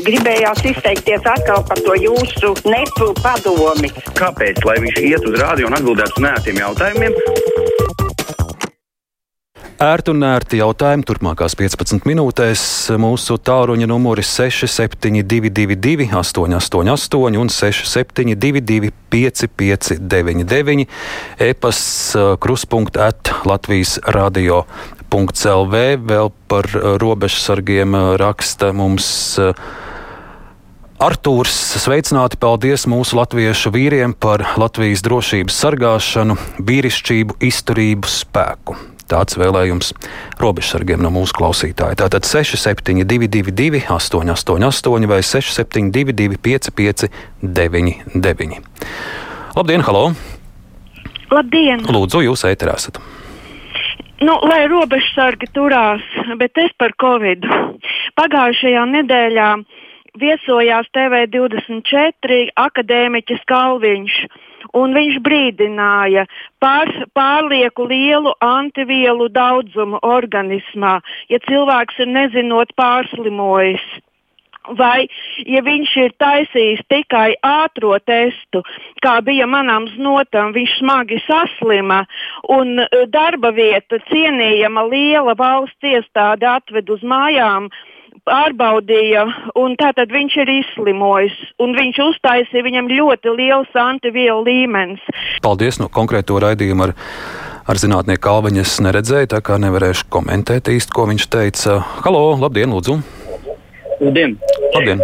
Gribējās izteikties atkal par to jūsu nepu padomi. Kāpēc? Lai viņš iet uz rādio un atbildētu uz nētiem jautājumiem. Ērti un ērti jautājumi turpmākās 15 minūtēs. Mūsu tālruņa numuri 6722, 888 un 6722, 559, e-pasts kruspunkta at Latvijas radio. CELV vēl par robežsargiem raksta mums Artūrs. Sveicināti, paldies mūsu latviešu vīriem par Latvijas drošības sargāšanu, vīrišķību, izturību, spēku. Tāds vēlējums robežsargiem no mūsu klausītāja. Tātad 6722, 888 vai 672, 559, Labdien, halo! Labdien! Lūdzu, jūs ēterā esat! Nu, lai robežsargi turās, bet es par covid. Pagājušajā nedēļā viesojās TV24 akadēmiķis Kalviņš un viņš brīdināja par pārlieku lielu antivielu daudzumu organismā, ja cilvēks ir nezinot pārslimojis. Vai, ja viņš ir taisījis tikai ātrā testu, kā bija manām notam, viņš smagi saslima un e, darba vieta cienījama liela valsts iestāde atved uz mājām, uh, pārbaudīja, un tātad viņš ir izslimojis. Viņš uztaisīja viņam ļoti liels antivielu līmenis. Paldies no konkrēto raidījumu. Ar, ar zinātnieku Kalviņu es neredzēju, tā kā nevarēšu komentēt īsti, ko viņš teica. Halo, labdien, lūdzu! Labdien! labdien.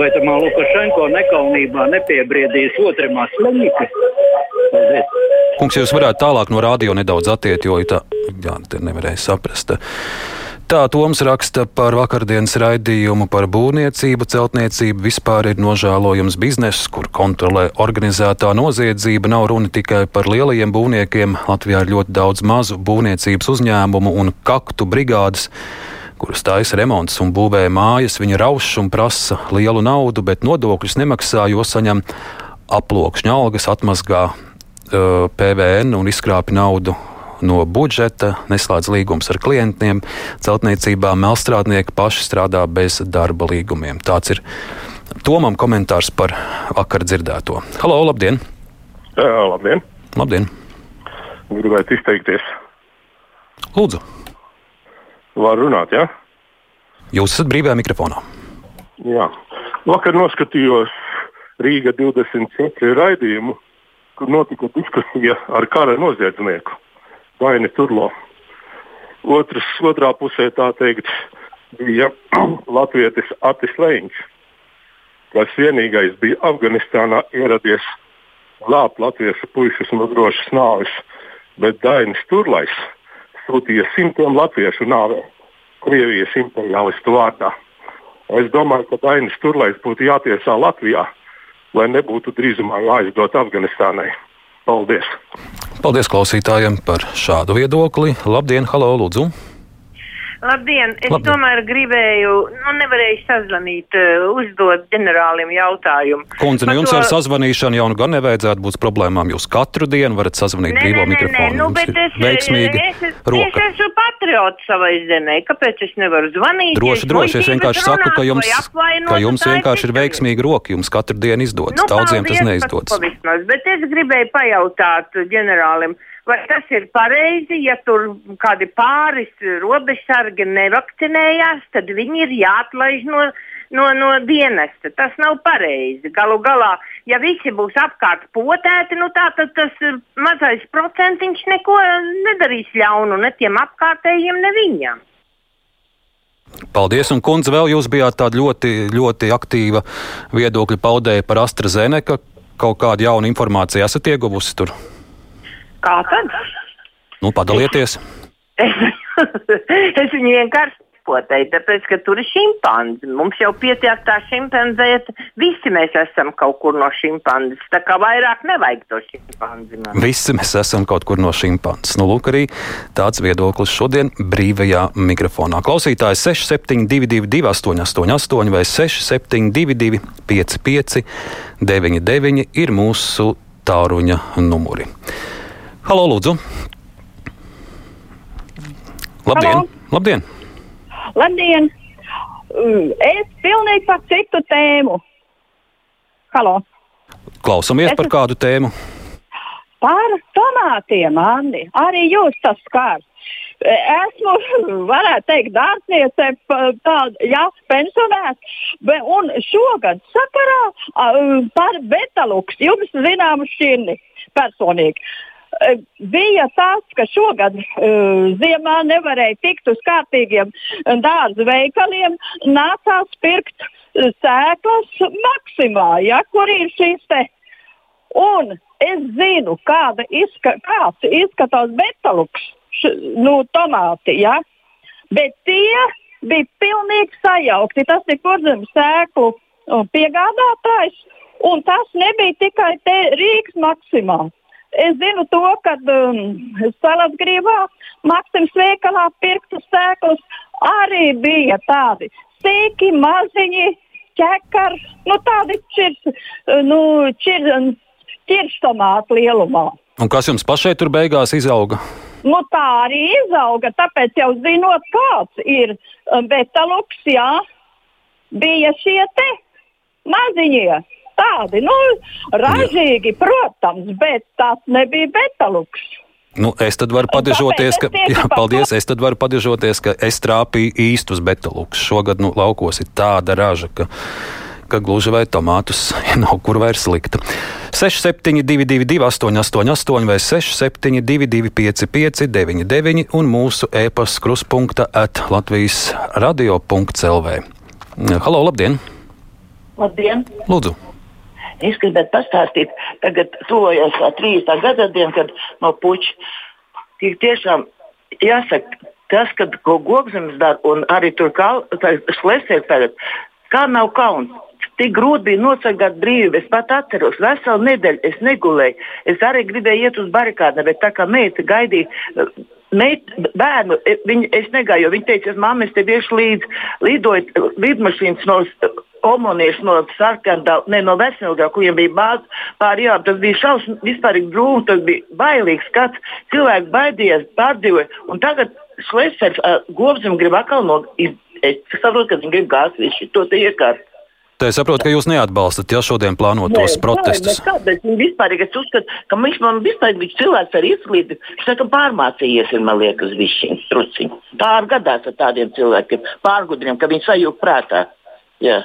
Vai tam Lukašenko nekaunībā nepiebriedīs otram slimniekam? Kungs, jūs varētu tālāk no rādio nedaudz attiekt, jo tā, jā, nevarēja saprast. Tā Toms raksta par vakardienas raidījumu par būvniecību. Celtniecība vispār ir nožēlojams bizness, kur kontrolē organizētā noziedzība. Nav runa tikai par lielajiem būvniekiem. Latvijā ir ļoti daudz mazu būvniecības uzņēmumu un kaktu brigādes kuras taisa remonts un būvē mājas, viņa rauš un prasa lielu naudu, bet nodokļus nemaksā, jo saņem aploksņa algas, atmazgā uh, PVN un izkrāpja naudu no budžeta, neslēdz līgumus ar klientiem. Celtniecībā melstrādnieki paši strādā bez darba līgumiem. Tāds ir Tomam komentārs par vakar dzirdēto. Halo, labdien! Jā, labdien! labdien. Gribētu izteikties. Lūdzu! Var runāt, jā? Ja? Jūs esat brīvajā mikrofonā. Jā. Vakar noskatījos Rīga 24 raidījumu, kur notika diskusija ar kara noziedznieku. Vaini Turlo. Otrs, otrā pusē teikt bija latvietis Atis Leņķis, kas vienīgais bija Afganistānā ieradies glābt latviešu puikas no drošas nāves, bet Dainis Turlais sūtīja simtiem latviešu nāvē Krievijas imperialistu vārdā. Es domāju, ka Dainis Turlais būtu jātiesā Latvijā, lai nebūtu drīzumā jāizdod Afganistānai. Paldies! Paldies klausītājiem par šādu viedokli. Labdien, halo, lūdzu! Labdien! Es Labdien. tomēr gribēju, nu, nevarēju sazvanīt, uh, uzdot ģenerālim jautājumu. Kundze, nu jums to- ar sazvanīšanu jau nu gan nevajadzētu būt problēmām. Jūs katru dienu varat sazvanīt Nē, brīvo nē, nē, mikrofonu. nu, bet es, veiksmīgi es, es, roka. es esmu patriots savai zemē. Kāpēc es nevaru zvanīt? Droši, droši. Es vienkārši saku, ka jums, ka jums vienkārši ir veiksmīgi. roka. Jums katru dienu izdodas. Nu, Daudziem tas neizdodas. to vismaz, Bet es gribēju pajautāt ģenerālim, vai tas ir pareizi, ja tur kādi pāris robežsargi nevakcinējās, tad viņi ir jāatlaiž no, no, no dienesta. Tas nav pareizi. Galu galā, ja visi būs apkārt potēti, nu tā tad tas mazais procentiņš neko nedarīs ļaunu ne tiem apkārtējiem, ne viņam. Paldies, un kundze, vēl jūs bijāt tāda ļoti, ļoti aktīva viedokļa paudēja par AstraZeneca. Kaut kādu jaunu informāciju esat ieguvusi tur? Kā tad? Nu, padalieties! Es, es viņu vienkārši nepotēju, tāpēc, ka tur ir šimpanzi. Mums jau pietiek tā šimpanzēt, visi mēs esam kaut kur no šimpanzes. Tā kā vairāk nevajag to šimpanzi. man. Visi mēs esam kaut kur no šimpanses. Nu, lūk, arī tāds viedoklis šodien brīvajā mikrofonā. Klausītājs 6722, 888 vai 6722, 559, ir mūsu tāruņa numuri. Halo, lūdzu! Labdien! Halo. Labdien! Labdien! mm, es pilnīgi par citu tēmu. Halo. Klausamies Es- par kādu tēmu. Par tomātiem, Anni. Arī jūs tas skars. Esmu, varētu teikt, dārzniece, tāda, jā, pensionēts. Un šogad sakarā par Betaluks, jums zināmu šķirni personīgi. Bija tas, ka šogad uh, ziemā nevarēja tikt uz kārtīgiem dārza veikaliem, nācās pirkt eh, sēklas maksimā, ja, kur ir šīs te Un es zinu, kāda izska, kāds izskatās betaluks, š, nu, tomāti, ja? bet tie bija pilnīgi sajaukti. Tas ir kurzemes sēklu um, piegādātājs, un tas nebija tikai Rīgas maksimā. Es zinu to, ka um, Salasgrībā Maksims veikalā pirktas sēklas arī bija tādi sīki, maziņi, ķekari, nu tādi čirs, nu, čir, ķirštomāti lielumā. Un kas jums pašai tur beigās izauga? Nu, tā arī izauga, tāpēc jau zinot, kāds ir um, betaluks, jā, bija šie te maziņie. Tādi, nu, ražīgi, protams, bet tas nebija betaluks. Nu, es tad varu padežoties, ka, jā, paldies, es tad varu padežoties, ka es trāpīju īstus betaluks. Šogad nu, laukos ir tāda raža, ka, ka gluži vai tomātus nav kur vairs likt. 6722, 888, vai 672, 559, un mūsu e-pasta kruspunkta at Latvijas radio.clv. Halo, labdien! Labdien! Lūdzu! Es gribētu pastāstīt, tagad tuvojas tā 30. gada diena, kad no puķa tik tiešām jāsaka, tas, kad ko gobzemes dara, un arī tur slēdzēs tagad, kā nav kauns. Tik grūti bija nosargāt brīvību. Es pat atceros, veselu nedēļu es negulēju. Es arī gribēju iet uz barikādām, bet tā kā meita gaidīja. Meit, bērnu, e, viņa, es negāju, jo viņa teica, mamma, es tev iešu līdzi. Lidojot lidmašīnas no omoniešu, no sarkanā, ne no veselīgā, kuriem bija bāzi pāri jā, tas bija šausmīgi, vispār drūmi, tas bija bailīgs skats. Cilvēki baidījās, pārdzīvoja. Un tagad Šlesers uh, Govzim grib atkal no, es saprotu, ka viņi grib gāzt visu to te iekārtu. Tā es saprotu, ka jūs neatbalstat ja šodien plānotos protestus. Kāpēc? Vispār es uzskatu, ka viņš man vispār ir cilvēks ar izglītību. Viņš saka, pārmācījies, ir, man liekas, višķiņ, truciņ. Tā ir gadās ar tādiem cilvēkiem, pārgudriem, ka viņi sajūg prātā. Jā.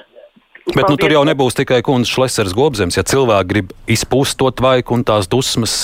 Bet nu, tur jau nebūs tikai kundze Šlesers Gobzems, ja cilvēki grib izpūst to tvaiku un tās dusmas.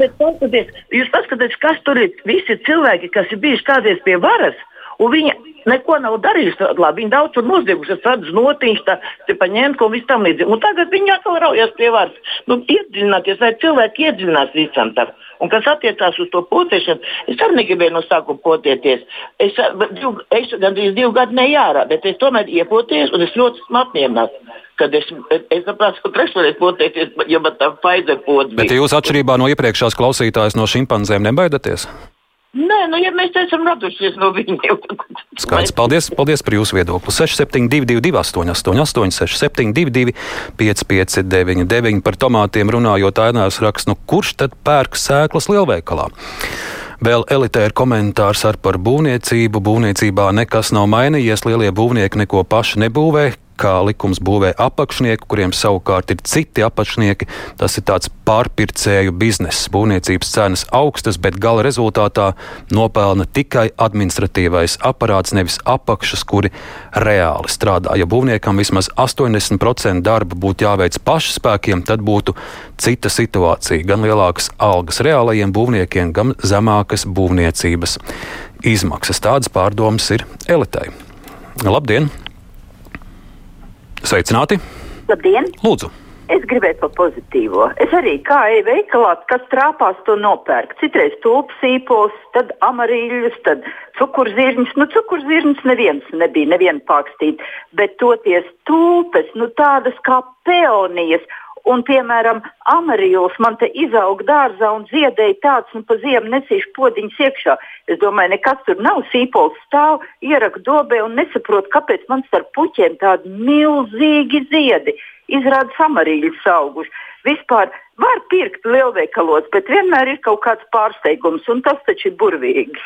Bet paskatieties, jūs paskatieties, kas tur ir. Visi cilvēki, kas ir bijuši kādreiz pie varas, un viņi neko nav darījuši. Labi, viņi daudz tur nozieguši, es redzu notīņš, tā, paņēma ko viss tam līdzīgi. Un tagad viņi atkal raujas pie varas. Nu, iedziļināties, vai cilvēki iedziļinās visam tam. Un kas attiecās uz to potēšanu, es arī negribēju no sākuma potēties. Es, div, es gandrīz divu gadu nejārā, bet es tomēr iepotējos un es ļoti esmu apmierināts. Kad es, es saprotu, ka trešreiz potēties, ja man tā pods bija. Bet jūs atšķirībā no iepriekšējās klausītājas no šimpanzēm nebaidaties? Nē, nu, ja mēs esam radušies no viņiem, Skaidrs, paldies, paldies par jūsu viedokli. 6722, 888, 672, 559, par tomātiem runājot, ainās raksts, nu kurš tad pērk sēklas lielveikalā? Vēl elitēra komentārs ar par būvniecību. Būvniecībā nekas nav mainījies, lielie būvnieki neko paši nebūvē, kā likums būvē apakšnieku, kuriem savukārt ir citi apakšnieki. Tas ir tāds pārpircēju bizness. Būvniecības cenas augstas, bet gala rezultātā nopelna tikai administratīvais aparāts, nevis apakšas, kuri reāli strādā. Ja būvniekam vismaz 80% darba būtu jāveic pašspēkiem, tad būtu cita situācija. Gan lielākas algas reālajiem būvniekiem, gan zemākas būvniecības izmaksas. Tādas pārdomas ir elitei. Labdien! Sveicināti! Labdien! Lūdzu! Es gribēju par pozitīvo. Es arī kā eju veikalā, kas trāpās, to nopērk. Citreiz tulpes īpos, tad amarīļus, tad cukurzirņus. Nu, cukurzirņus neviens nebija, neviena pārkstīt, bet toties tulpes, nu tādas kā peonijas. Un, piemēram, amarīlis man te izauga dārzā un ziedēja tāds, nu, pa ziemu nesīšu podziņus iekšā. Es domāju, nekas tur nav sīpols stāv, ieraku dobē un nesaprotu, kāpēc man starp puķiem tādi milzīgi ziedi. Izrādās amarīļus auguši. Vispār var pirkt lielveikalos, bet vienmēr ir kaut kāds pārsteigums, un tas taču ir burvīgi.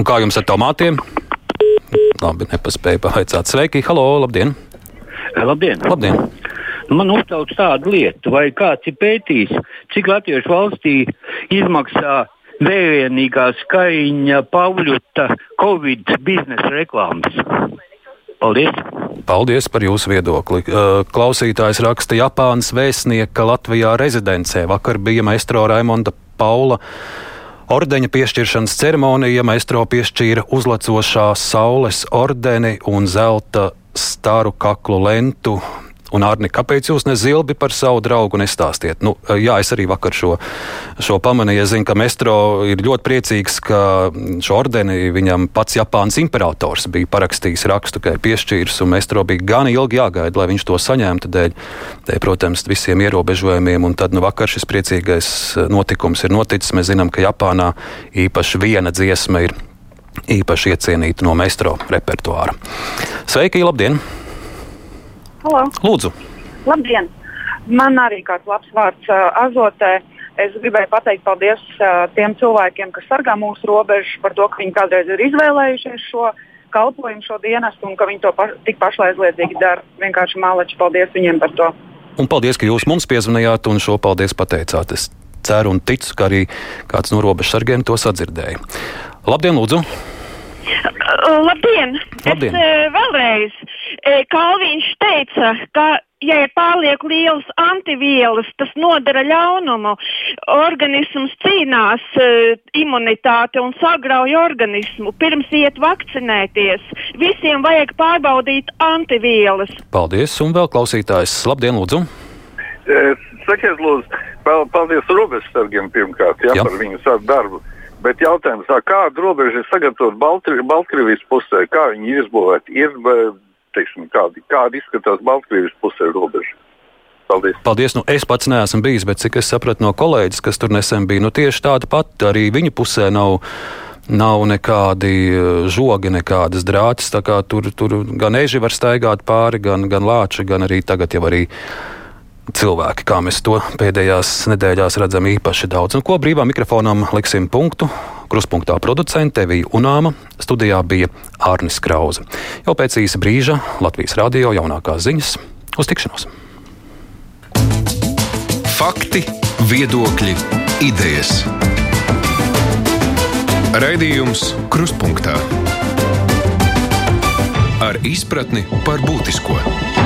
Un kā jums ar tomātiem? Labi, nepaspēju pavaicāt. Sveiki, halo, labdien! Labdien! labdien. Man uztrauc tādu lietu, vai kāds ir pētījis, cik Latvijas valstī izmaksā vērienīgā skaņa Pavļuta Covid biznesa reklāmas. Paldies! Paldies par jūsu viedokli. Klausītājs raksta Japānas vēstnieka Latvijā rezidencē. Vakar bija maestro Raimonda Paula. Ordeņa piešķiršanas ceremonija maestro piešķīra uzlecošā saules ordeni un zelta staru kaklu lentu Un, Arni, kāpēc jūs ne zilbi par savu draugu nestāstiet? Nu, jā, es arī vakar šo, šo pamanīju. Es zinu, ka Mestro ir ļoti priecīgs, ka šo ordeni viņam pats Japānas imperators bija parakstījis rakstu, ka ir piešķīris, un Mestro bija gan ilgi jāgaida, lai viņš to saņemtu dēļ, dēļ protams, visiem ierobežojumiem. Un tad nu, vakar šis priecīgais notikums ir noticis. Mēs zinām, ka Japānā īpaši viena dziesma ir īpaši iecienīta no Mestro repertuāra. Sveiki, labdien! Halo. Lūdzu. Labdien! Man arī kāds labs vārds uh, azotē. Es gribēju pateikt paldies uh, tiem cilvēkiem, kas sargā mūsu robežu, par to, ka viņi kādreiz ir izvēlējušies šo kalpojumu, šo dienestu, un ka viņi to pa tik pašlaizliedzīgi dara. Vienkārši māleči paldies viņiem par to. Un paldies, ka jūs mums piezvanījāt un šo paldies pateicāt. Es ceru un ticu, ka arī kāds no robežsargiem to sadzirdēja. Labdien, lūdzu! Labdien! Labdien. Es uh, vēlreiz Kalviņš teica, ka, ja ir pārlieku lielas antivielas, tas nodara ļaunumu. Organisms cīnās uh, imunitāti un sagrauj organismu. Pirms iet vakcinēties, visiem vajag pārbaudīt antivielas. Paldies, un vēl klausītājs. Labdien, lūdzu! Sakiet, lūdzu, paldies robežsargiem pirmkārt jā, jā. par viņu darbu. Bet jautājums, kāda robeža ir sagatavota Baltkrievijas pusē, kā viņi ir izbūvēti? Ir teiksim, kādi, kādi izskatās Baltkrievijas pusē robeža. Paldies. Paldies. Nu, es pats neesmu bijis, bet cik es sapratu no kolēģis, kas tur nesen bija, nu, tieši tāda pati arī viņa pusē nav. Nav nekādi eh, žogi, nekādas drātas. Tur, tur gan eži var staigāt pāri, gan, gan lāči, gan arī tagad jau arī cilvēki, kā mēs to pēdējās nedēļās redzam īpaši daudz. Un ko brīvā mikrofonam liksim punktu? Kruspunktā producente Vija Unāma, studijā bija Ārnis Krauze. Jau pēc īsa brīža Latvijas radio jaunākās ziņas uz tikšanos. Fakti, viedokļi, idejas. Raidījums Kruspunkta ar izpratni par būtisko.